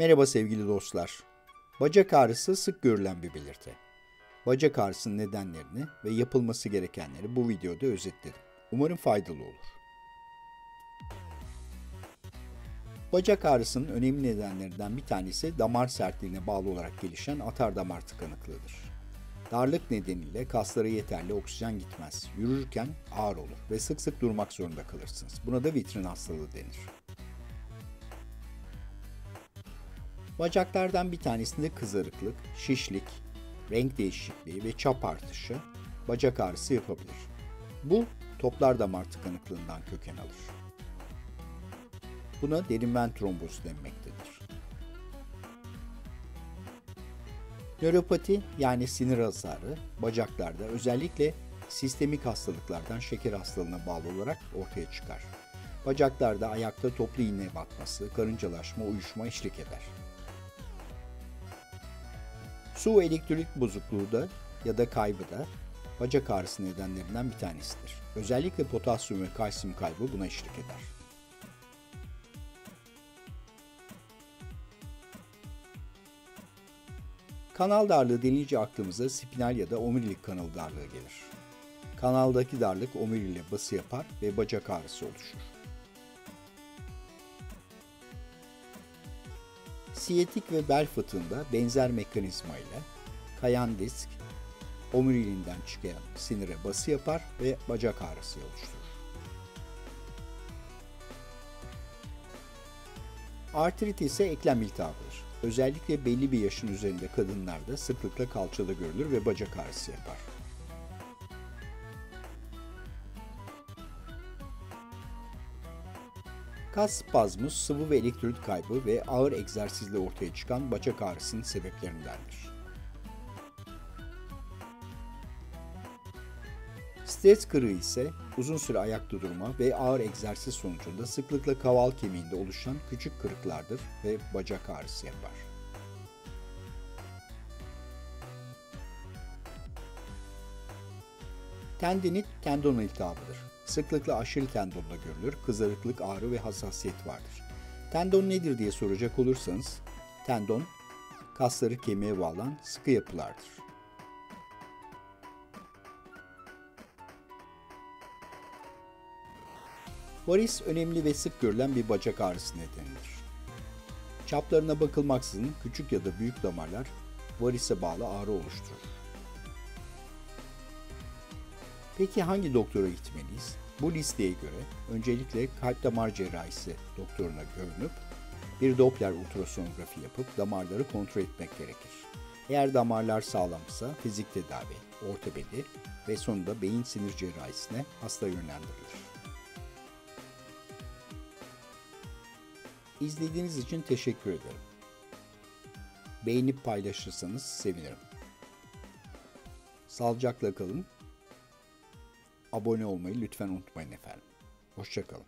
Merhaba sevgili dostlar. Bacak ağrısı sık görülen bir belirti. Bacak ağrısının nedenlerini ve yapılması gerekenleri bu videoda özetledim. Umarım faydalı olur. Bacak ağrısının önemli nedenlerinden bir tanesi damar sertliğine bağlı olarak gelişen atar damar tıkanıklığıdır. Darlık nedeniyle kaslara yeterli oksijen gitmez. Yürürken ağır olur ve sık sık durmak zorunda kalırsınız. Buna da vitrin hastalığı denir. Bacaklardan bir tanesinde kızarıklık, şişlik, renk değişikliği ve çap artışı bacak ağrısı yapabilir. Bu toplar damar tıkanıklığından köken alır. Buna derin ven trombozu denmektedir. Nöropati yani sinir hasarı bacaklarda özellikle sistemik hastalıklardan şeker hastalığına bağlı olarak ortaya çıkar. Bacaklarda ayakta toplu iğne batması, karıncalaşma, uyuşma eşlik eder. Su elektrik bozukluğu da ya da kaybı da bacak ağrısı nedenlerinden bir tanesidir. Özellikle potasyum ve kalsiyum kaybı buna eşlik eder. Kanal darlığı denince aklımıza spinal ya da omurilik kanal darlığı gelir. Kanaldaki darlık omuriyle bası yapar ve bacak ağrısı oluşur. Siyetik ve bel fıtığında benzer mekanizma ile kayan disk omuriliğinden çıkan sinire bası yapar ve bacak ağrısı oluşturur. Artrit ise eklem iltihabıdır. Özellikle belli bir yaşın üzerinde kadınlarda sıklıkla kalçada görülür ve bacak ağrısı yapar. Kas spazmı, sıvı ve elektrolit kaybı ve ağır egzersizle ortaya çıkan bacak ağrısının sebeplerindendir. Stres kırığı ise uzun süre ayakta durma ve ağır egzersiz sonucunda sıklıkla kaval kemiğinde oluşan küçük kırıklardır ve bacak ağrısı yapar. Tendinit tendon iltihabıdır. Sıklıkla aşil tendonda görülür, kızarıklık, ağrı ve hassasiyet vardır. Tendon nedir diye soracak olursanız, tendon kasları kemiğe bağlan sıkı yapılardır. Varis önemli ve sık görülen bir bacak ağrısı nedenidir. Çaplarına bakılmaksızın küçük ya da büyük damarlar varise bağlı ağrı oluşturur. Peki hangi doktora gitmeliyiz? Bu listeye göre öncelikle kalp damar cerrahisi doktoruna görünüp bir Doppler ultrasonografi yapıp damarları kontrol etmek gerekir. Eğer damarlar sağlamsa fizik tedavi, ortopedi ve sonunda beyin sinir cerrahisine hasta yönlendirilir. İzlediğiniz için teşekkür ederim. Beğenip paylaşırsanız sevinirim. Sağlıcakla kalın. Abone olmayı lütfen unutmayın efendim. Hoşçakalın.